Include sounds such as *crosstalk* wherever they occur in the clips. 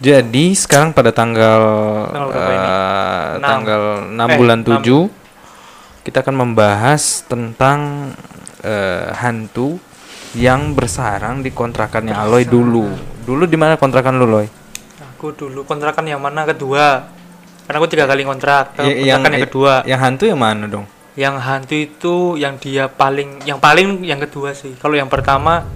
Jadi sekarang pada tanggal eh, Enam. tanggal 6 Eh, bulan enam. 7 kita akan membahas tentang eh, hantu yang bersarang di kontrakannya Aloy dulu. Dulu di mana kontrakan lu, Loy? Aku dulu kontrakan yang mana kedua? Karena aku tiga kali kontrak. Y- kontrakan yang, kedua. Yang hantu yang mana dong? Yang hantu itu yang dia paling yang paling yang kedua sih. Kalau yang pertama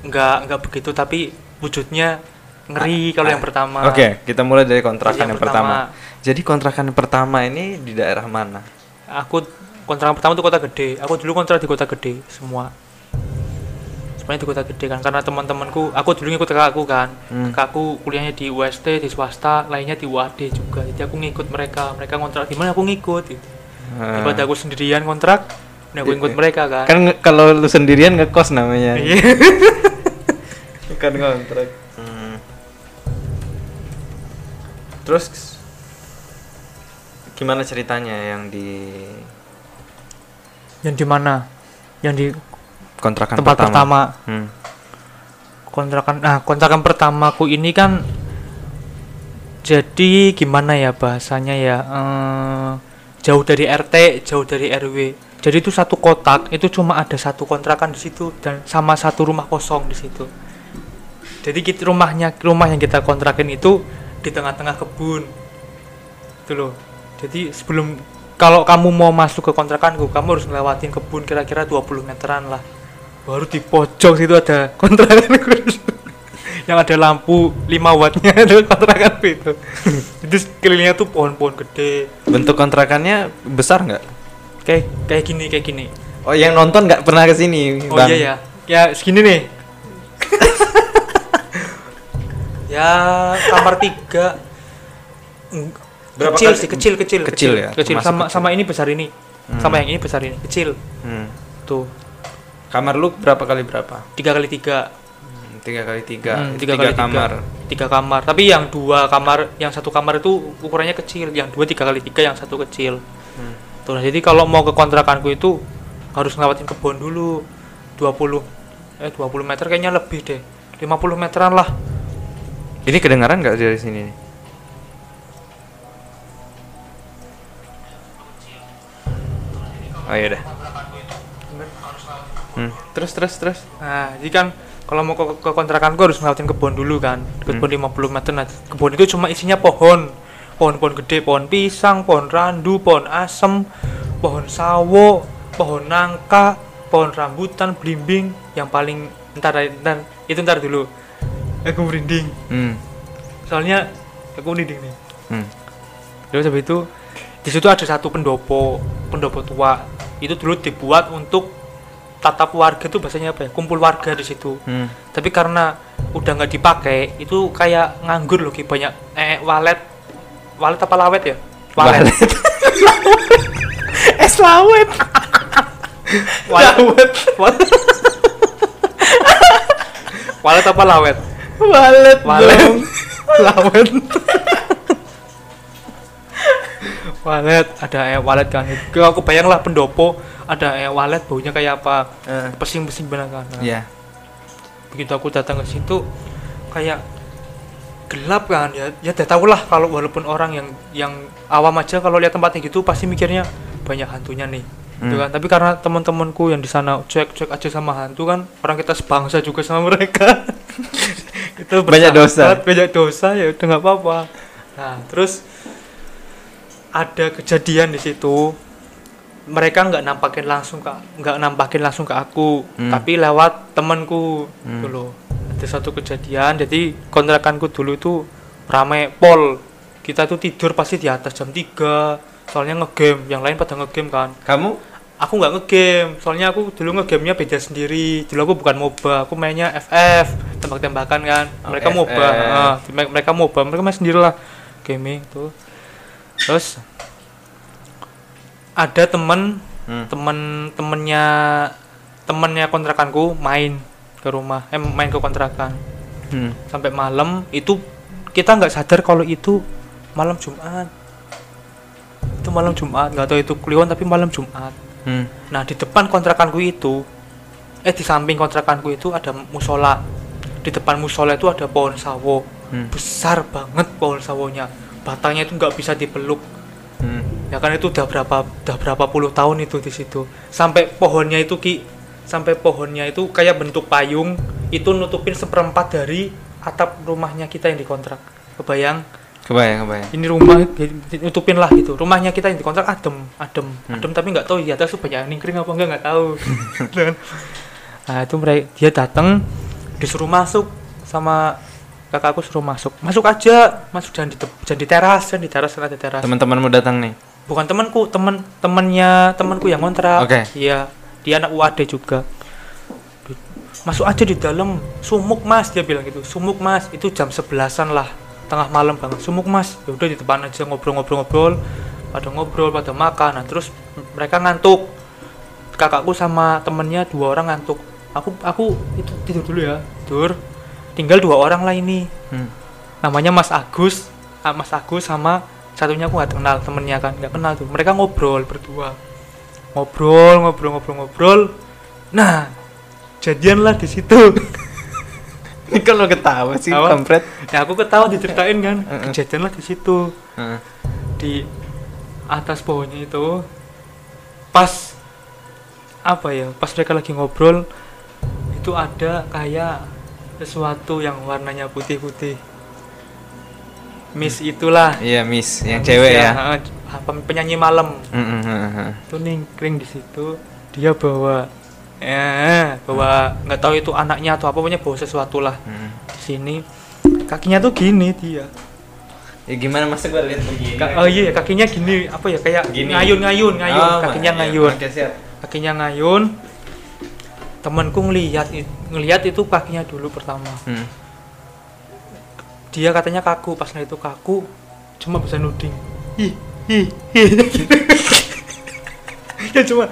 nggak nggak begitu tapi wujudnya ngeri kalau yang pertama. Oke, kita mulai dari kontrakan Yang yang, pertama. Jadi kontrakan yang pertama ini di daerah mana? Aku kontrakan pertama itu kota gede. Aku dulu kontrak di kota gede semua. Semuanya di kota gede kan karena teman-temanku, aku dulu ngikut kakakku kan. Hmm. Kakakku kuliahnya di UST, di swasta, lainnya di UAD juga. Jadi aku ngikut mereka. Mereka kontrak di mana aku ngikut gitu. Eh, Daripada aku sendirian kontrak, nah aku ikut mereka kan. kan kalau lu sendirian ngekos namanya. Iya. Bukan kontrak. Terus gimana ceritanya yang di Yang di mana? Yang di kontrakan tempat pertama? pertama. Hmm. Kontrakan nah, kontrakan pertamaku ini kan jadi gimana ya bahasanya ya? eh, jauh dari RT, jauh dari RW. Jadi itu satu kotak, itu cuma ada satu kontrakan di situ dan sama satu rumah kosong di situ. Jadi kita rumahnya rumah yang kita kontrakin itu di tengah-tengah kebun. Itu loh. Jadi sebelum kalau kamu mau masuk ke kontrakanku, kamu harus ngelewatin kebun kira-kira 20 meteran lah. Baru di pojok situ ada kontrakanku. *laughs* yang ada lampu 5 wattnya itu kontrakanku itu. *laughs* itu sekelilingnya tuh pohon-pohon gede. Bentuk kontrakannya besar nggak? Kayak kayak gini, kayak gini. Oh, yang nonton nggak pernah ke sini, Oh Bang. iya ya. Ya segini nih. Ya kamar tiga. Berapa kecil kali- sih, kecil, kecil, Kecil ya? Kecil sama kecil. sama ini besar ini. Sama yang ini besar ini, kecil. Hmm. Tuh, Kamar lu berapa kali berapa? tiga kali tiga. Hmm, Tiga kali tiga. Hmm, tiga, tiga kali kamar. tiga. Tiga kamar. Tapi yang dua kamar, yang satu kamar itu ukurannya kecil, yang dua tiga kali tiga, yang satu kecil. Hmm. Tuh, nah, jadi kalau mau ke kontrakanku itu harus ngelewatin kebun dulu. 20 eh 20 meter kayaknya lebih deh. 50 meteran lah. Ini kedengaran nggak dari sini? Oh iya dah. Hmm. Terus terus terus. Nah, jadi kan kalau mau ke, ke kontrakanku harus ngelewatin kebun dulu kan. Kebun 50 meter. Nah, kebun itu cuma isinya pohon. Pohon-pohon gede, pohon pisang, pohon randu, pohon asem, pohon sawo, pohon nangka, pohon rambutan, belimbing, yang paling ntar ntar itu ntar dulu. Aku merinding. Hmm. Soalnya aku merinding nih. Hmm. Terus habis itu di situ ada satu pendopo, pendopo tua. Itu dulu dibuat untuk tatap warga tuh bahasanya apa ya? Kumpul warga di situ. Hmm. Tapi karena udah nggak dipakai, itu kayak nganggur loh, banyak eh walet, walet apa lawet ya? Walet. Es lawet. walet. walet. walet apa lawet? Walet. Walet. dong. Lawet. walet, ada eh walet kan. Itu aku bayang lah pendopo ada eh walet baunya kayak apa? Eh, Pesing-pesing benar kan. Nah, Iya. begitu aku datang ke situ kayak gelap kan ya ya udah tau lah kalau walaupun orang yang yang awam aja kalau lihat tempatnya gitu pasti mikirnya banyak hantunya nih gitu Hmm. kan. Tapi karena teman-temanku yang di sana cek cek aja sama hantu kan orang kita sebangsa juga sama mereka. *laughs* Itu Banyak dosa. banyak dosa ya udah nggak apa-apa. Nah terus ada kejadian di situ. Mereka nggak nampakin langsung ke nggak nampakin langsung ke aku Hmm. tapi lewat temanku. Hmm. dulu ada satu kejadian jadi kontrakanku dulu itu rame pol. Kita tuh tidur pasti di atas jam 3 soalnya ngegame. Yang lain pada ngegame kan. Kamu aku nggak ngegame soalnya aku dulu ngegamenya beda sendiri. Dulu aku bukan moba aku mainnya FF tembak-tembakan kan. Oh, mereka FF. moba ah, me- mereka moba mereka main sendiri lah gaming tuh. Terus ada temen Hmm. temen temennya temennya kontrakanku main ke rumah eh main ke kontrakan. Hmm. sampai malam itu kita nggak sadar kalau itu malam Jumat. Itu malam Jumat nggak tahu itu kliwon tapi malam Jumat Hmm. Nah di depan kontrakanku itu, eh di samping kontrakanku itu ada musola. Di depan musola itu ada pohon sawo. Hmm. besar banget pohon sawonya batangnya itu nggak bisa dipeluk Hmm. ya kan itu udah berapa udah berapa puluh tahun itu di situ sampai pohonnya itu ki sampai pohonnya itu kayak bentuk payung itu nutupin seperempat dari atap rumahnya kita yang dikontrak kebayang Kebayang, kebayang. ini rumah nutupin lah gitu. Rumahnya kita yang dikontrak adem adem. Hmm. adem tapi nggak tahu di atas tuh banyak angin kering apa enggak nggak tahu. Dan- *laughs* nah itu mereka dia datang disuruh masuk sama kakakku suruh masuk. Masuk aja masuk jangan di jangan di teras jangan di teras kan ada teras. Teman-temanmu datang nih. bukan temanku teman temannya temanku yang kontrak. Oke. iya dia anak UAD juga. Masuk aja di dalam sumuk mas dia bilang gitu. Sumuk mas itu jam sebelasan lah tengah malam banget. Sumuk mas. Ya udah di depan aja ngobrol-ngobrol-ngobrol. Pada ngobrol pada makan. Nah terus mereka ngantuk. Kakakku sama temennya dua orang ngantuk. Aku aku itu tidur dulu ya. Tidur. Tinggal dua orang lah ini. Hmm. namanya Mas Agus. Ah, Mas Agus sama satunya aku nggak kenal temennya kan. Nggak kenal tuh. Mereka ngobrol berdua. Ngobrol ngobrol ngobrol ngobrol. Nah jadian lah di situ *laughs* *laughs* Ini kalau ketawa sih, Apa? kampret. ya aku ketawa diceritain kan. Kejadian lah di situ. Di atas pohonnya itu. Pas apa ya pas mereka lagi ngobrol itu ada kayak sesuatu yang warnanya putih-putih. Miss itulah. Iya, Miss, yang Miss cewek ya. apa, penyanyi malam. Mm-mm, heeh. itu ningkring di situ. Dia bawa eh bawa nggak tahu itu anaknya atau apa pokoknya bawa sesuatu lah Mm. di sini kakinya tuh gini dia Ya gimana masa gua lihat begini? Ka- oh iya kakinya gini apa ya kayak Gini. ngayun ngayun ngayun Oh, kakinya iya. ngayun Oke, siap. kakinya ngayun temanku ngelihat ngelihat itu kakinya dulu pertama Hmm. dia katanya kaku pas itu kaku cuma bisa nuding ih ih *laughs* ih ya cuma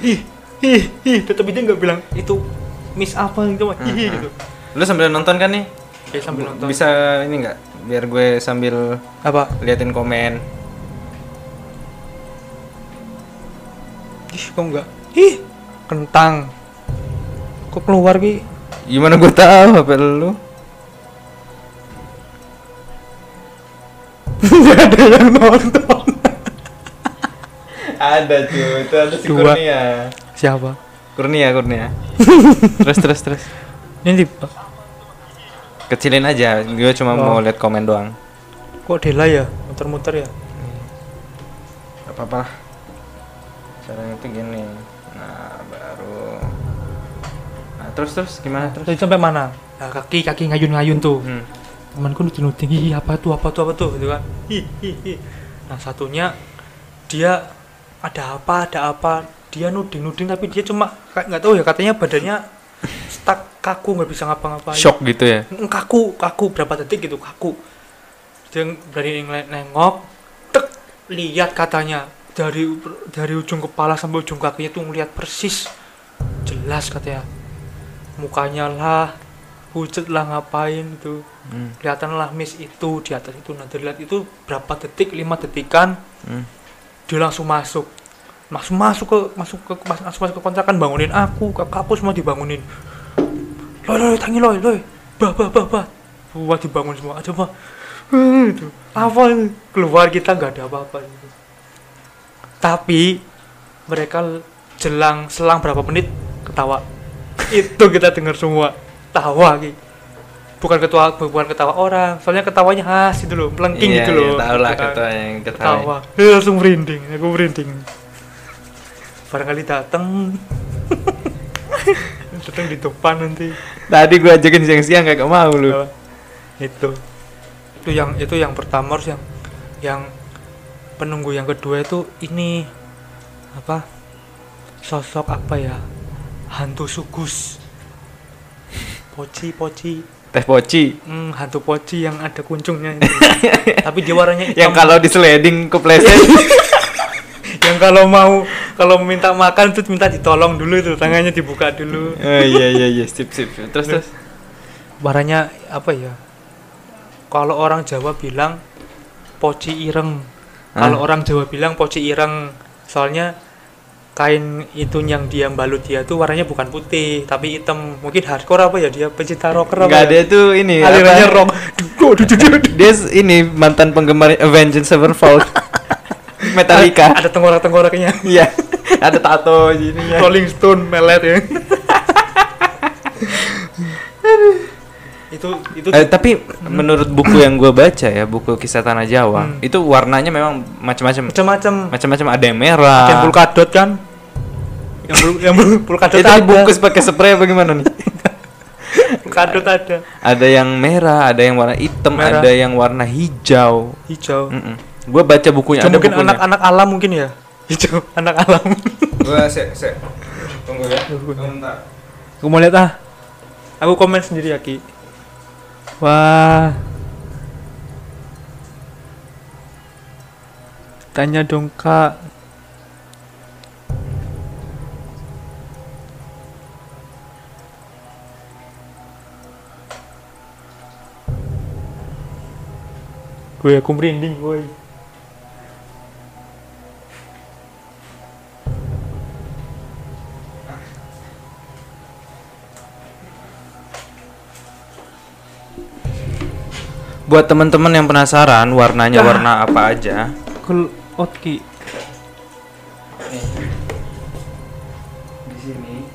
ih ih ih tetapi dia nggak bilang itu miss apa gitu mah ih ih, Hmm, gitu Lu sambil nonton kan nih? kayak sambil nonton Bisa ini enggak? Biar gue sambil apa liatin komen. ih kok enggak ih kentang kok keluar ki Gimana gue tahu HP lu? *laughs* nggak ada yang nonton Ada cuy, itu ada si Dua. Kurnia. Siapa Kurnia, Kurnia. *laughs* terus terus terus. ini di Kecilin aja, gue cuma Oh. mau lihat komen doang. kok Dela ya muter-muter ya Gak apa-apa lah. Caranya itu gini. Nah, baru. Nah, terus terus gimana terus? Tadi sampai mana nah, kaki kaki ngayun-ngayun tuh Hmm. temanku nuding-nuding ih apa tuh apa tuh apa tuh gitu kan ih ih ih nah satunya dia ada apa ada apa dia nuding-nuding tapi dia cuma kayak nggak tahu ya katanya badannya stuck kaku nggak bisa ngapa-ngapain. Shock gitu ya. Mm, kaku kaku berapa detik gitu kaku. Dia berani neng- nengok tek lihat katanya. Dari dari ujung kepala sampai ujung kakinya tuh ngeliat persis. Jelas katanya. Mukanya lah pucet lah ngapain itu Hmm. kelihatan lah miss itu di atas itu. Nanti lihat itu berapa detik lima detikan. Hmm. dia langsung masuk langsung masuk ke masuk ke mas- langsung masuk ke kontrakan bangunin aku kakakku semua dibangunin. Loy loy tangi loy loy bah bah bah bah. Buat dibangun semua ada apa? Eh, itu. Apa ini? keluar kita nggak ada apa-apa gitu. tapi mereka jelang selang berapa menit ketawa. Itu kita dengar semua. Tawa gitu bukan ketawa bukan ketawa orang. Soalnya ketawanya khas itu loh melengking Iya, gitu loh iya, tahu lah Gitu kan. ketua yang ketawa. ketawa. Langsung merinding aku merinding barangkali datang *laughs* datang di depan nanti Tadi gue ajakin siang-siang gak mau lu. Apa? itu itu yang itu yang pertama harus yang yang penunggu yang kedua itu ini apa sosok apa ya hantu sugus poci poci Teh poci. hmm, hantu poci yang ada kuncungnya itu. *laughs* tapi dia warnanya hitam Yang kalau di sliding kepleset. *laughs* yang kalau mau kalau minta makan tuh minta ditolong dulu itu tangannya dibuka dulu oh iya iya iya sip sip. Terus terus. warnanya apa ya kalau orang Jawa bilang poci ireng kalau orang Jawa bilang poci ireng soalnya kain itu yang dia balut dia tuh warnanya bukan putih tapi hitam mungkin hardcore apa ya dia pecinta rocker apa Enggak ya? dia tuh ini alirannya rock. Dia ini mantan penggemar Avenged Sevenfold. *laughs* Metallica. *laughs* ada tengkorak-tengkoraknya *laughs* Iya. Ada tato gini ya. Rolling Stone melet ya *laughs* itu itu Eh, tapi menurut buku yang gue baca ya, buku kisah tanah Jawa, Hmm. itu warnanya memang macam-macam. macam-macam Macam-macam ada yang merah. yang polkadot kan yang pul yang pul- polkadot itu dibungkus pakai spray apa gimana nih? polkadot ada ada yang merah, ada yang warna hitam, Merah. ada yang warna hijau. hijau Gue baca bukunya, Hijau ada mungkin bukunya. anak-anak alam mungkin ya *laughs* hijau anak alam Gue se se tunggu ya. Tunggu. Bentar. aku mau lihat ah aku komen sendiri ya Ki wah tanya dong kak gue aku merinding boy Buat teman-teman yang penasaran warnanya Ah. warna apa aja, Kul Otki. Di sini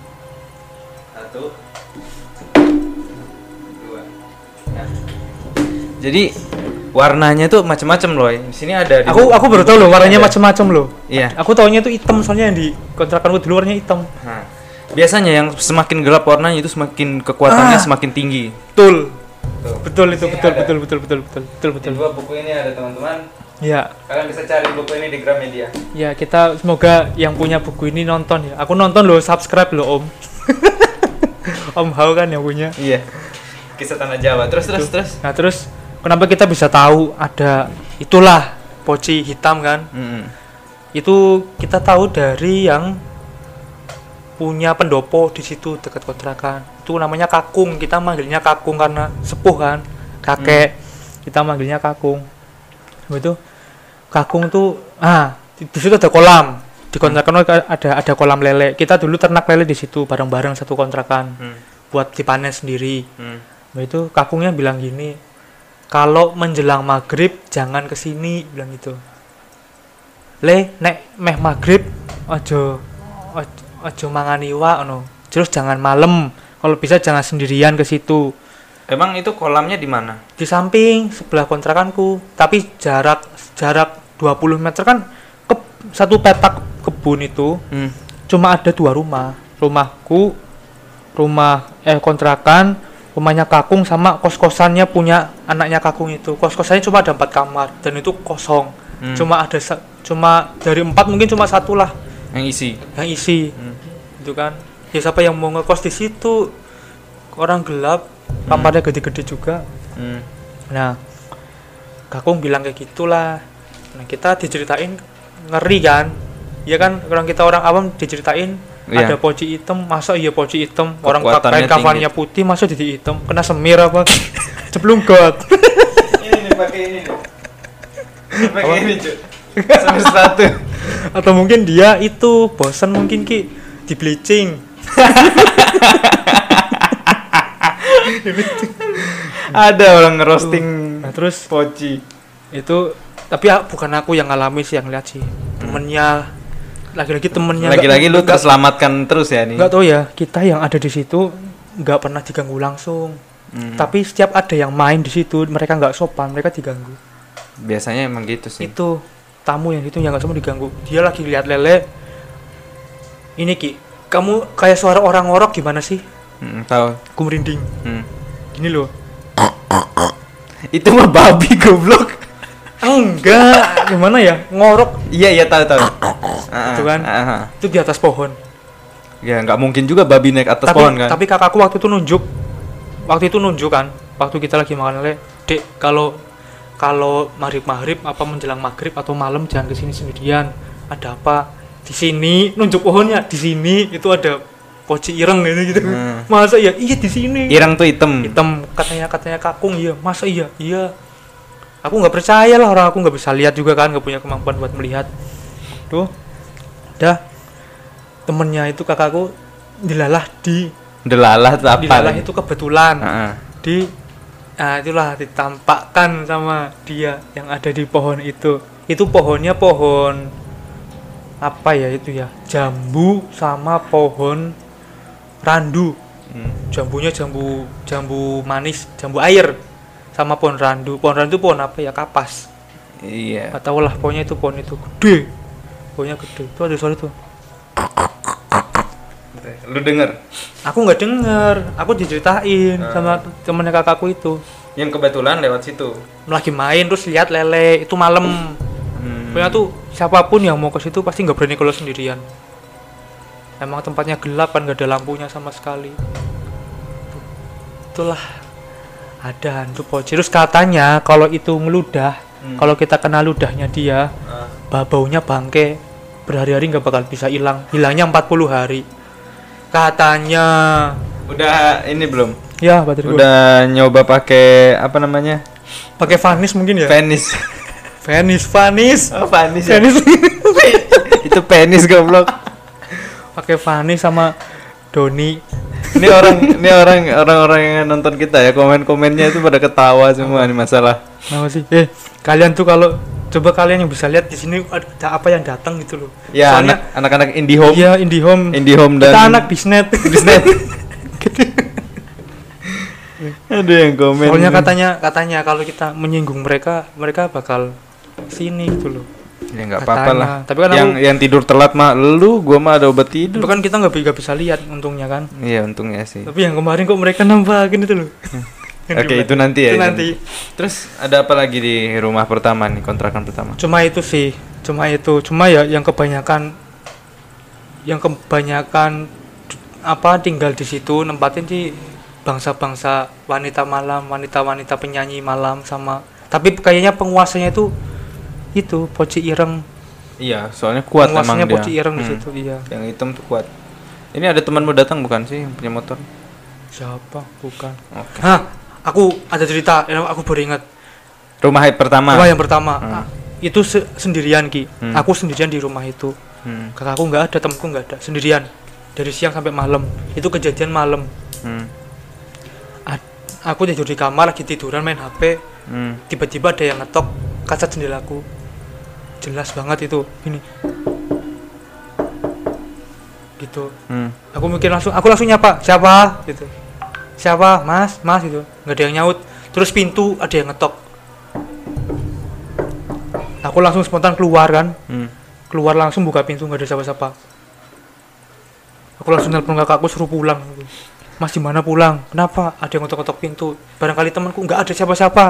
satu dua Ya. jadi warnanya tuh macam-macam loh di sini ada di aku aku baru tahu loh warnanya macam-macam loh. Iya. Aku taunya itu hitam soalnya yang di kontrakan gue dulu warnanya hitam. Nah, biasanya yang semakin gelap warnanya itu semakin kekuatannya Ah. semakin tinggi. Betul Tuh. betul itu betul ada. betul betul betul betul betul di betul. dua buku ini ada teman-teman. Ya. Kalian bisa cari buku ini di Gramedia. Ya kita semoga yang punya buku ini nonton ya. Aku nonton loh subscribe loh om. *laughs* Om Hao kan yang punya. Iya. Kisah tanah Jawa. Terus terus terus. Nah terus kenapa kita bisa tahu ada itulah poci hitam kan? Mm-mm. itu kita tahu dari yang punya pendopo di situ dekat kontrakan itu namanya kakung. Kita manggilnya kakung karena sepuh kan. Kakek. Kita manggilnya kakung. Itu kakung tuh ah di, di situ ada kolam. Di kontrakan ada ada kolam lele. Kita dulu ternak lele di situ bareng-bareng satu kontrakan. Hmm. buat dipanen sendiri. Hmm. Itu kakungnya bilang gini kalau menjelang maghrib jangan ke sini bilang gitu. Le nek meh maghrib ojo ojo, ojo mangan iwak no terus jangan malam kalau bisa jangan sendirian ke situ. Emang itu kolamnya di mana? Di samping sebelah kontrakanku. Tapi jarak jarak 20 meter kan ke satu petak kebun itu Hmm. cuma ada dua rumah. Rumahku rumah eh kontrakan rumahnya kakung sama kos kosannya punya anaknya kakung itu. Kos kosannya cuma ada empat kamar dan itu kosong. Hmm. cuma ada cuma dari empat mungkin cuma satu lah yang isi? yang isi. Hmm. itu kan ya siapa yang mau ngekos di situ orang gelap kamarnya gede-gede juga Hmm. Nah, Kakung bilang kayak gitulah. Nah, kita diceritain ngeri kan? Ya kan, orang kita orang awam diceritain Iya. ada poci hitam, masa iya poci hitam? Orang kain kafannya putih, masa jadi hitam? Kena semir apa? *laughs* Ceplung got. ini nih pakai ini nih pakai ini cuy sampai *laughs* sepatu Atau mungkin dia itu bosan mungkin ki di bleaching. Ada orang ngerosting Nah, terus? poci. Itu tapi ya, bukan aku yang ngalami sih yang lihat sih. Temennya lagi-lagi temennya lagi-lagi lu terselamatkan terus ya nih nggak tahu ya kita yang ada di situ nggak pernah diganggu langsung. Hmm. tapi setiap ada yang main di situ mereka nggak sopan mereka diganggu. Biasanya emang gitu sih. Itu tamu yang itu yang nggak sopan diganggu. Dia lagi lihat lele ini ki kamu kayak suara orang ngorok gimana sih? Hmm, tahu. Aku merinding Hmm. gini loh. Itu mah babi goblok. Enggak. Gimana ya? Ngorok. Iya iya tahu tahu. Itu kan. Ah, ah. itu di atas pohon. Ya nggak mungkin juga babi naik atas tapi pohon kan? tapi kakakku waktu itu nunjuk. Waktu itu nunjuk kan? Waktu kita lagi makan lele dek kalau kalau maghrib maghrib apa menjelang maghrib atau malam jangan ke sini sendirian. Ada apa di sini nunjuk pohonnya di sini itu ada poci ireng gitu gitu. Hmm. masa iya? Iya di sini. Irang tuh hitam. Hitam katanya katanya kakung iya. Masa iya? Iya. Aku nggak percaya lah orang aku nggak bisa lihat juga kan nggak punya kemampuan buat melihat. Tuh dah. Temennya itu kakakku dilalah di Delalah tuh apa? dilalah itu kebetulan. Heeh. di ah, itulah ditampakkan sama dia yang ada di pohon itu. Itu pohonnya pohon apa ya itu ya? Jambu sama pohon randu. Hmm. jambunya jambu jambu manis jambu air sama pohon randu. Pohon randu pohon apa ya? Kapas. Iya. nggak tahu lah pokoknya itu pohon itu gede. Pohonnya gede. Itu ada suara tuh Lu denger? Aku nggak denger. Aku diceritain Ah. sama temennya kakakku itu. Yang kebetulan lewat situ. lagi main terus lihat lele. Itu malam. Hmm. Pokoknya tuh siapa pun yang mau ke situ pasti nggak berani kalau sendirian emang tempatnya gelap kan nggak ada lampunya sama sekali itulah ada hantu poci terus katanya kalau itu ngeludah Hmm. kalau kita kena ludahnya dia Ah. ba- baunya bangke berhari-hari nggak bakal bisa hilang hilangnya 40 hari katanya Udah ini belum? ya baterai. Udah nyoba pakai apa namanya? pakai vanis mungkin ya Penis. *laughs* vanis vanis Oh, ya? vanis *laughs* Itu penis goblok. pakai vanis sama Doni Ini orang ini orang orang-orang yang nonton kita ya komen-komennya itu pada ketawa semua nih masalah. Kenapa sih? Eh, kalian tuh kalau coba kalian yang bisa lihat di sini ada apa yang datang gitu loh. Ya Soalnya anak anak-anak IndiHome, iya IndiHome. IndiHome dan Kita anak bisnet. *laughs* bisnet. *laughs* Ada yang komen. Soalnya katanya katanya kalau kita menyinggung mereka, mereka bakal sini gitu loh. ya nggak apa-apa lah. Tapi kan yang aku- yang tidur telat mah lu, gua mah ada obat tidur. kan kita nggak bi- nggak bisa lihat untungnya kan. Iya untungnya sih. Tapi yang kemarin kok mereka nampakin itu loh. Yang *laughs* Oke itu nanti ya. Itu nanti. Terus ada apa lagi di rumah pertama nih kontrakan pertama? Cuma itu sih, cuma itu. Cuma ya yang kebanyakan yang kebanyakan apa tinggal di situ nempatin sih bangsa-bangsa wanita malam, wanita-wanita penyanyi malam sama tapi kayaknya penguasanya itu itu Poci Ireng. Iya soalnya kuat emang penguasanya dia. Poci Ireng di Hmm. situ, iya. Yang hitam tuh kuat. Ini ada temanmu datang bukan sih yang punya motor? Siapa? Bukan. Oke. Hah, aku ada cerita, yang aku baru ingat. Rumah yang pertama. Rumah yang pertama. Hmm. Ah, itu se- sendirian Ki. Hmm. Aku sendirian di rumah itu. Hmm. Kakakku nggak ada, temanku nggak ada, sendirian. Dari siang sampai malam. Itu kejadian malam. Hmm. Aku tidur di kamar lagi tiduran main HP Hmm. tiba-tiba ada yang ngetok kaca jendelaku jelas banget itu. Ini gitu. Hmm. aku mikir langsung aku langsung nyapa siapa? Gitu. Siapa? Mas mas gitu. Nggak ada yang nyaut. Terus pintu ada yang ngetok. Aku langsung spontan keluar kan. Hmm. keluar langsung buka pintu nggak ada siapa-siapa. Aku langsung telepon kakakku suruh pulang. Gitu. mas di mana pulang? Kenapa? Ada yang ngetok-ngetok pintu. Barangkali temanku nggak ada siapa-siapa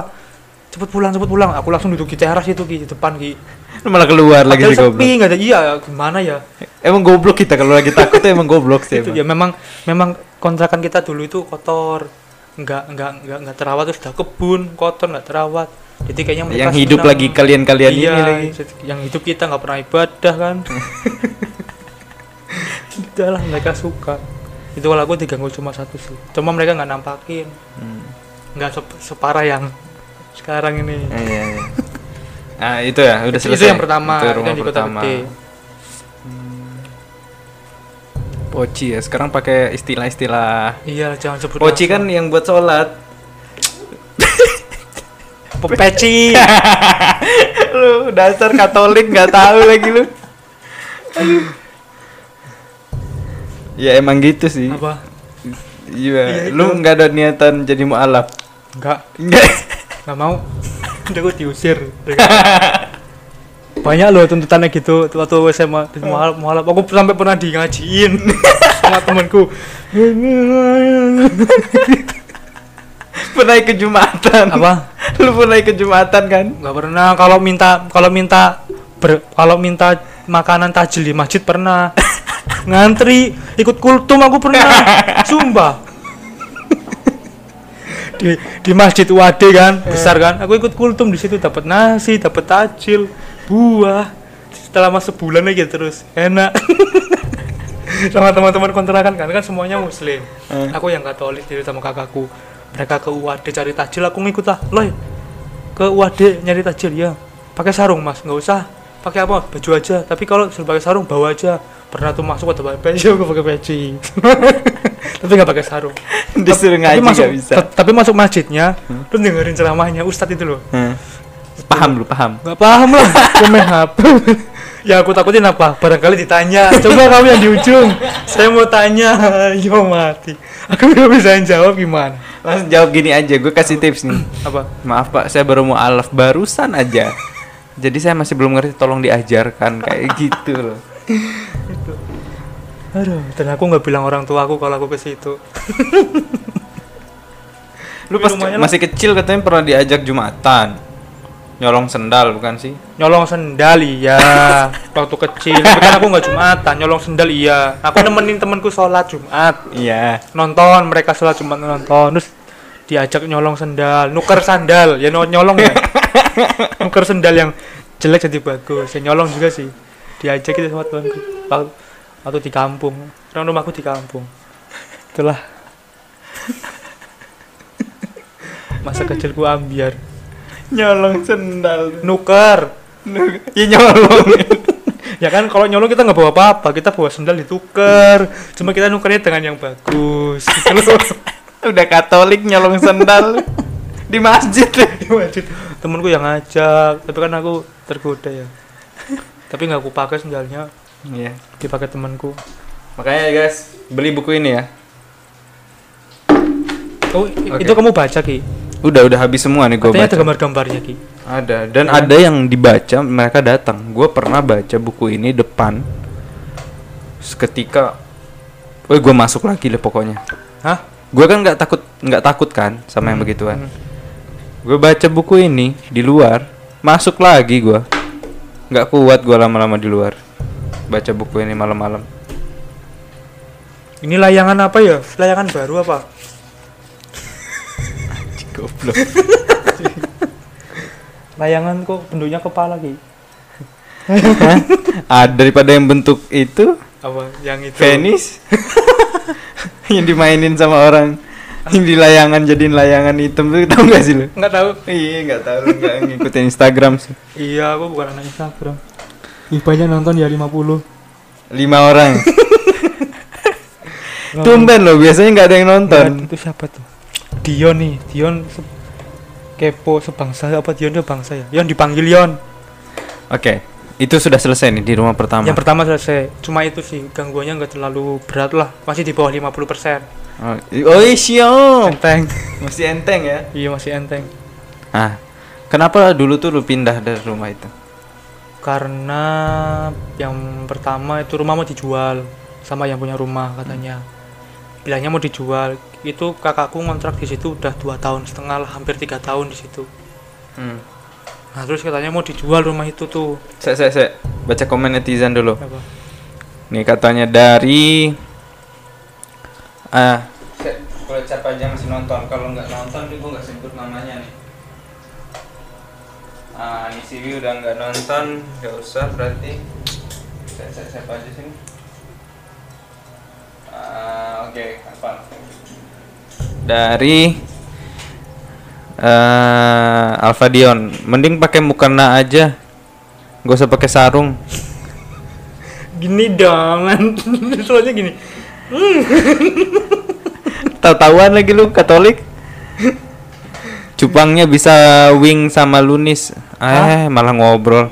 cepet pulang cepet pulang aku langsung duduk di teras itu di depan ki *laughs* malah keluar lagi sih sepi goblok. nggak ada iya gimana ya Emang goblok kita kalau lagi takut tuh emang goblok sih. itu emang. ya memang memang kontrakan kita dulu itu kotor nggak nggak nggak nggak terawat terus udah kebun kotor nggak terawat jadi kayaknya mereka Yang hidup senang. lagi kalian-kalian iya, ini lagi. yang hidup kita nggak pernah ibadah kan *laughs* udah lah mereka suka itu kalau aku diganggu cuma satu sih cuma mereka nggak nampakin Hmm. nggak sep- separah yang sekarang ini Ah, Iya, iya. Ah, itu ya, udah itu, selesai. yang pertama Itu itu rumah yang di kota pertama. gede Poci ya, sekarang pakai istilah-istilah. iya jangan sebut Poci kan yang buat sholat. peci *laughs* lu dasar Katolik nggak tahu lagi lu. Ya emang gitu sih. apa Iya, Iya, lu itu. nggak ada niatan jadi mualaf. nggak Enggak. Nggak mau. *laughs* Udah gue diusir. *laughs* Banyak loh tuntutannya gitu. Waktu SMA di mualaf mualaf aku sampai pernah di ngajiin *laughs* sama temanku. Pernah ikut Jumatan. apa? Lu pernah ikut Jumatan kan? nggak pernah. Kalau minta kalau minta ber, kalau minta makanan tajil di masjid pernah. Ngantri ikut kultum aku pernah. Sumpah di di masjid Wade kan besar kan. Aku ikut kultum di situ dapat nasi dapat tajil buah. Selama sebulan aja terus enak. *laughs* Sama teman-teman kontrakan kan kan semuanya muslim. Eh. aku yang katolik jadi sama kakakku. Mereka ke UAD cari tajil aku ngikut lah. Loh ke UAD nyari tajil ya. Pakai sarung mas. Nggak usah pakai apa? Baju aja. Tapi kalau suruh pakai sarung bawa aja. Pernah tuh masuk ada pakai peci aku pakai peci *laughs* tapi nggak pakai sarung. *laughs* Disuruh tapi ngaji masuk nggak bisa. tapi masuk masjidnya terus dengerin ceramahnya ustadz itu loh. Hmm. Paham lu, paham. nggak paham lah *laughs* komen HP ya aku takutin apa? Barangkali ditanya. Coba kamu yang di ujung. Saya mau tanya. Yo mati. Aku nggak bisa jawab gimana. Langsung jawab gini aja, gue kasih tips nih. apa? Maaf pak, saya baru mau alaf barusan aja. Jadi saya masih belum ngerti, tolong diajarkan kayak *laughs* gitu loh. aduh dan aku nggak bilang orang tua aku kalau aku ke situ. *laughs* Lu pas lumayan masih kecil katanya pernah diajak jumatan. Nyolong sendal bukan sih? nyolong sendal iya. *laughs* Waktu kecil. Tapi kan aku nggak jumatan nyolong sendal iya. Aku nemenin temanku sholat jumat. Iya. nonton mereka sholat jumat nonton. Terus diajak nyolong sendal nuker sandal. Ya nyolong ya nuker sendal yang jelek jadi bagus ya nyolong juga sih. Diajak itu sama temanku. Waktu, waktu di kampung. Orang rumahku di kampung. Itulah. Masa kecilku ambiar. Nyolong sendal. nuker. Ya nyolong. ya kan kalau nyolong kita nggak bawa apa-apa. Kita bawa sendal ditukar cuma kita nukernya dengan yang bagus. Gitu Udah Katolik nyolong sendal. Di masjid. di masjid temenku yang ngajak tapi kan aku tergoda ya *laughs* tapi nggak aku pakai sendalnya Iya. dipakai temanku Makanya ya guys, beli buku ini ya. oh Oke. itu kamu baca ki Udah udah habis semua nih gue katanya ada baca. gambar-gambarnya ki Ada dan ada yang dibaca mereka datang. Gue pernah baca buku ini depan. Seketika, woi gue masuk lagi deh pokoknya. hah Gue kan nggak takut nggak takut kan sama yang Hmm, begituan. hmm. Gue baca buku ini di luar, masuk lagi gue. Nggak kuat gue lama-lama di luar. Baca buku ini malam-malam. ini layangan apa ya layangan baru apa *laughs* Goblok. *laughs* layangan kok bentuknya kepala ki? *laughs* Ada daripada yang bentuk itu apa yang itu penis yang dimainin sama orang yang di layangan jadiin layangan hitam tuh tau gak sih lu? nggak tahu Iya nggak tahu nggak ngikutin Instagram sih. iya aku bukan anak Instagram Ibanya nonton ya 50 Lima orang. *laughs* *laughs* Tumben loh biasanya nggak ada yang nonton. Ya, itu siapa tuh? Dion nih, Dion se- kepo sebangsa apa Dion dia bangsa ya? Yon dipanggil Yon. Oke, itu sudah selesai nih di rumah pertama. Yang pertama selesai. Cuma itu sih gangguannya nggak terlalu berat lah, masih di bawah 50%. oh, oh iya, siap. Enteng. Masih enteng ya. iya masih enteng. Ah, kenapa dulu tuh lu pindah dari rumah itu? Karena yang pertama itu rumah mau dijual sama yang punya rumah katanya. Bilangnya mau dijual. Itu kakakku ngontrak di situ udah dua tahun setengah lah, hampir tiga tahun di situ. Hmm. Nah terus katanya mau dijual rumah itu tuh. Saya, saya, saya baca komen netizen dulu. Apa? Nih katanya dari ah kalau siapa aja masih nonton kalau nggak nonton gue nggak sebut namanya nih ah ini Siwi udah nggak nonton nggak usah berarti saya, saya siapa aja sini Ah, oke apa dari eh Alfa Dion mending pakai mukena aja gak usah pakai sarung Gini dong, soalnya gini. Tahu-tahuan lagi lu Katolik. Cupangnya bisa wing sama Lunis. Eh, malah ngobrol.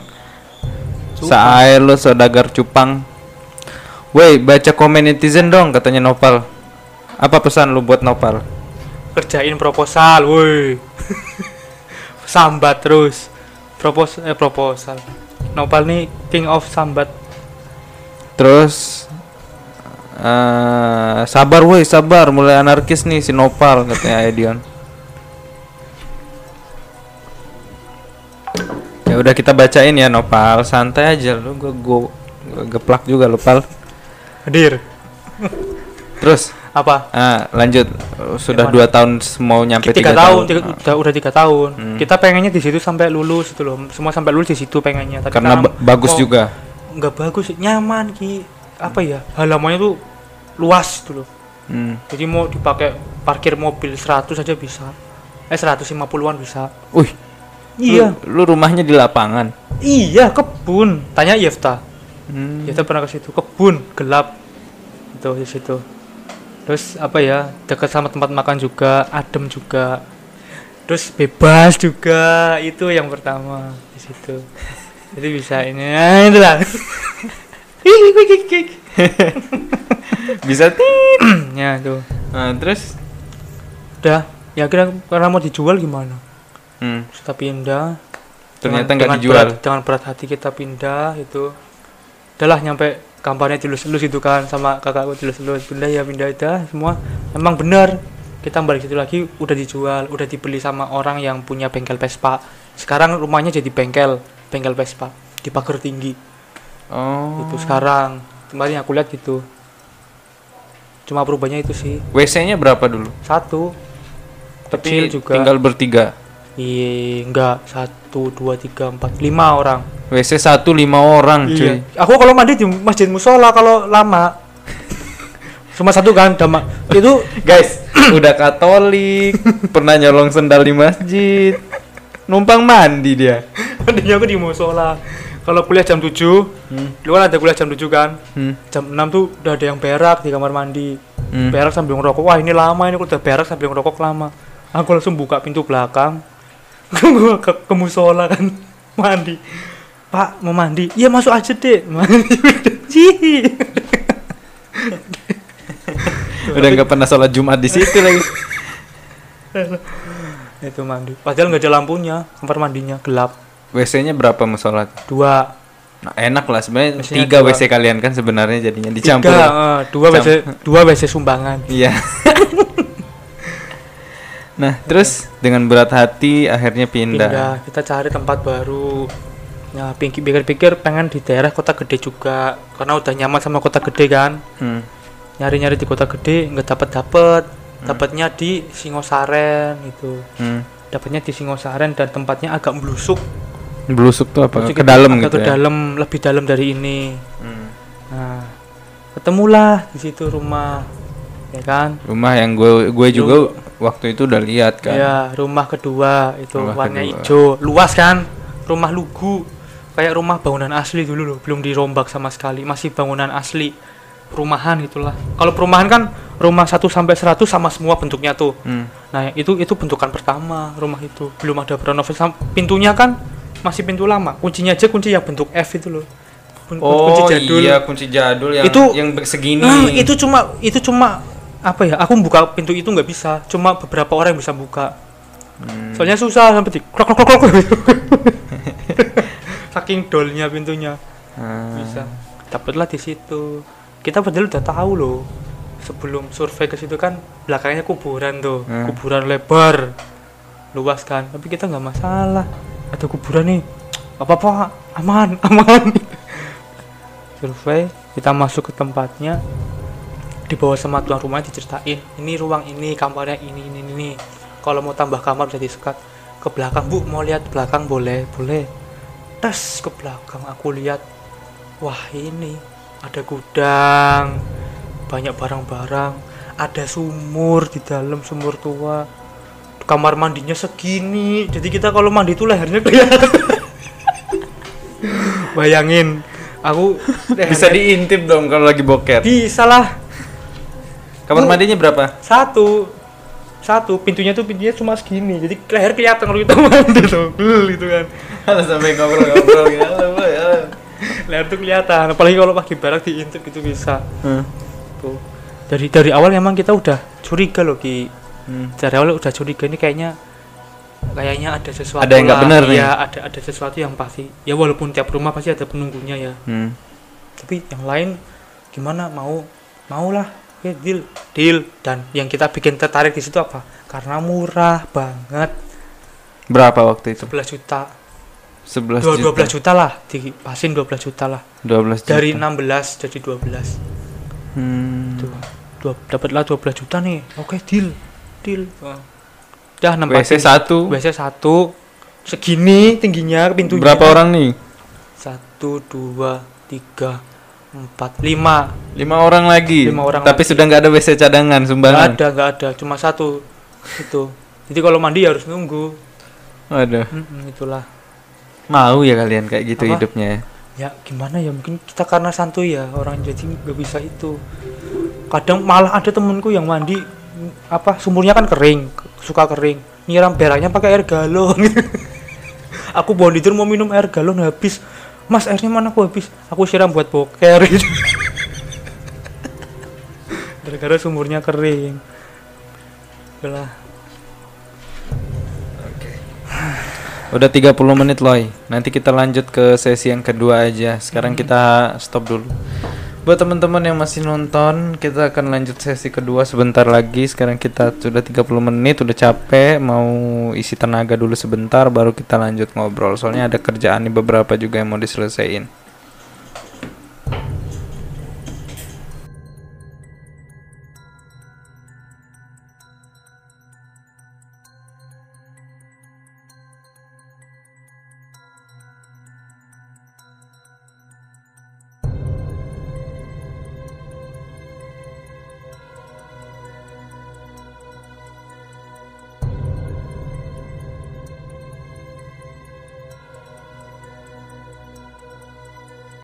Sae lu saudagar cupang. Woi, baca komen netizen dong katanya Nopal. Apa pesan lu buat Nopal? Kerjain proposal, woi. *laughs* sambat terus. Propos eh proposal. Nopal nih king of sambat. Terus eh sabar woi, sabar mulai anarkis nih si Nopal katanya Edion. Ya udah kita bacain ya Nopal, santai aja lu gua, gua geplak juga lu Pal. Hadir. Terus Apa? ah, lanjut sudah Yang dua tahun mau nyampe tiga, tiga, tahun, tahun. tiga- udah, udah tiga tahun. Hmm. Kita pengennya di situ sampai lulus itu loh. Semua sampai lulus di situ pengennya. Tapi Karena karena ba- bagus mau- juga. Nggak bagus, nyaman ki. Apa ya? Halamannya tuh luas itu loh. Hmm. Jadi mau dipakai parkir mobil 100 aja bisa. Eh 150-an bisa. Wih, Iya. Lu, lu rumahnya di lapangan. iya kebun tanya Yefta Hmm. Yefta pernah ke situ kebun gelap itu di situ terus apa ya dekat sama tempat makan juga adem juga. Terus bebas juga itu yang pertama di situ. Jadi bisa ini nah, itu lah. *laughs* *laughs* Bisa tit. *clears throat* ya tuh Nah, terus? Udah ya kira karena mau dijual gimana? Hmm, kita pindah ternyata nggak dijual. berat, dengan berat hati kita pindah itu. Udahlah nyampe kampanye dilus-lus itu kan sama kakakku dilus-lus pindah ya pindah dah semua. Emang benar kita balik situ lagi udah dijual udah dibeli sama orang yang punya bengkel Vespa. Sekarang rumahnya jadi bengkel bengkel Vespa di pagar tinggi. Oh. itu sekarang kemarin aku lihat gitu. Cuma perubahannya itu sih. WC-nya berapa dulu? satu. Tapi kecil juga. tinggal bertiga. iya enggak satu dua tiga empat lima orang WC satu lima orang, cuy. Iya. Aku kalau mandi di masjid musola kalau lama. *laughs* Cuma satu kan dama. Itu Guys, *coughs* udah Katolik, pernah nyolong sendal di masjid, numpang mandi dia. mandinya aku di musola. Kalau kuliah jam 7, Hmm. lu kan ada kuliah jam 7 kan. Hmm. Jam 6 tuh udah ada yang berak di kamar mandi. Hmm. Berak sambil ngerokok. Wah, ini lama ini aku udah berak sambil ngerokok lama. Aku langsung buka pintu belakang. Gua ke, ke musola kan mandi. Pak, mau mandi? Iya, masuk aja, Dek. Mandi. Udah nggak pernah sholat Jumat di situ lagi. itu mandi padahal nggak ada lampunya kamar mandinya gelap WC-nya berapa mau sholat? dua Nah, enak lah sebenarnya tiga dua. WC kalian kan sebenarnya jadinya dicampur. tiga eh, dua Camp- WC dua WC sumbangan Iya. *laughs* nah, terus dengan berat hati akhirnya pindah. pindah kita cari tempat baru nah pinggir pikir-pikir pengen di daerah kota gede juga karena udah nyaman sama kota gede kan Hmm. nyari-nyari di kota gede nggak dapet dapet dapatnya di Singosaren itu Hmm. dapatnya di Singosaren dan tempatnya agak melusuk Belusuk tuh apa? Melusuk Ke dalam gitu ke ya. dalam lebih dalam dari ini Hmm. nah ketemulah di situ rumah ya kan Rumah yang gue gue juga waktu itu udah lihat kan. Ya, rumah kedua itu Rumah warna kedua. hijau, luas kan? Rumah lugu. Kayak rumah bangunan asli dulu loh, belum dirombak sama sekali, masih bangunan asli. Perumahan itulah. Kalau perumahan kan rumah 1 sampai 100 sama semua bentuknya tuh. Hmm. Nah, itu itu bentukan pertama rumah itu. Belum ada renovasi. Pintunya kan masih pintu lama. Kuncinya aja kunci yang bentuk F itu loh. Kun- Oh kunci jadul. iya kunci jadul yang Itu- yang segini. Ah, itu cuma itu cuma apa ya? Aku buka pintu itu nggak bisa. Cuma beberapa orang yang bisa buka. Hmm. Soalnya susah sampai di krok krok krok. Saking dolnya pintunya Ah. bisa. Dapatlah di situ. Kita padahal udah tahu loh. Sebelum survei ke situ kan belakangnya kuburan tuh, Hmm. kuburan lebar, luas kan. Tapi kita nggak masalah. Ada kuburan nih, apa apa aman *laughs* aman. survei, kita masuk ke tempatnya, dibawa sama tuan rumah diceritain ini ruang ini kamarnya ini ini ini kalau mau tambah kamar bisa disekat ke belakang. Bu mau lihat belakang boleh boleh. Tes ke belakang aku lihat wah ini ada gudang banyak barang-barang ada sumur di dalam sumur tua. Kamar mandinya segini. Jadi kita kalau mandi itu lehernya kelihatan. *laughs* Bayangin aku Bisa diintip dong kalau lagi boker. bisa lah Kamar mandinya berapa? satu satu pintunya tuh pintunya cuma segini jadi leher kelihatan kalau kita mandi tuh gitu kan Harus sampai ngobrol-ngobrol gitu. *laughs* Halo, halo. leher tuh kelihatan apalagi kalau pagi barak diintip itu bisa Hmm. tuh dari dari awal emang kita udah curiga loh ki Hmm. dari awal udah curiga ini kayaknya kayaknya ada sesuatu Ada yang nggak nih. ya ada ada sesuatu yang pasti ya walaupun tiap rumah pasti ada penunggunya ya Hmm. tapi yang lain gimana mau maulah ya deal deal. Dan yang kita bikin tertarik di situ apa? Karena murah banget. Berapa waktu itu? 11 juta. 11 dua juta. 12 juta lah. Dipasin 12 juta lah. 12 juta. dari 16 jadi 12 Hmm. tuh. Dua dapatlah 12 juta nih. Oke deal. Deal. Dah WC nempatin satu. WC satu. Segini tingginya pintunya. Berapa orang nih? satu dua tiga empat lima Lima orang lagi. Lima orang Tapi lagi. sudah nggak ada WC cadangan nggak sumbangan. ada nggak ada cuma satu itu jadi kalau mandi harus nunggu Waduh. Mm-mm, itulah Mau ya kalian kayak gitu Apa? hidupnya ya? ya gimana ya mungkin kita karena santuy ya orang jadi nggak bisa itu kadang malah ada temenku yang mandi mm, apa sumurnya kan kering suka kering nyiram beraknya pakai air galon *laughs* aku bawa tidur mau minum air galon habis mas airnya mana aku habis aku siram buat boker gitu. *laughs* gara-gara sumurnya kering Udah Udah 30 menit loy. Nanti kita lanjut ke sesi yang kedua aja. Sekarang kita stop dulu. Buat teman-teman yang masih nonton, kita akan lanjut sesi kedua sebentar lagi. Sekarang kita sudah 30 menit, udah capek, mau isi tenaga dulu sebentar baru kita lanjut ngobrol. Soalnya ada kerjaan nih beberapa juga yang mau diselesaikan.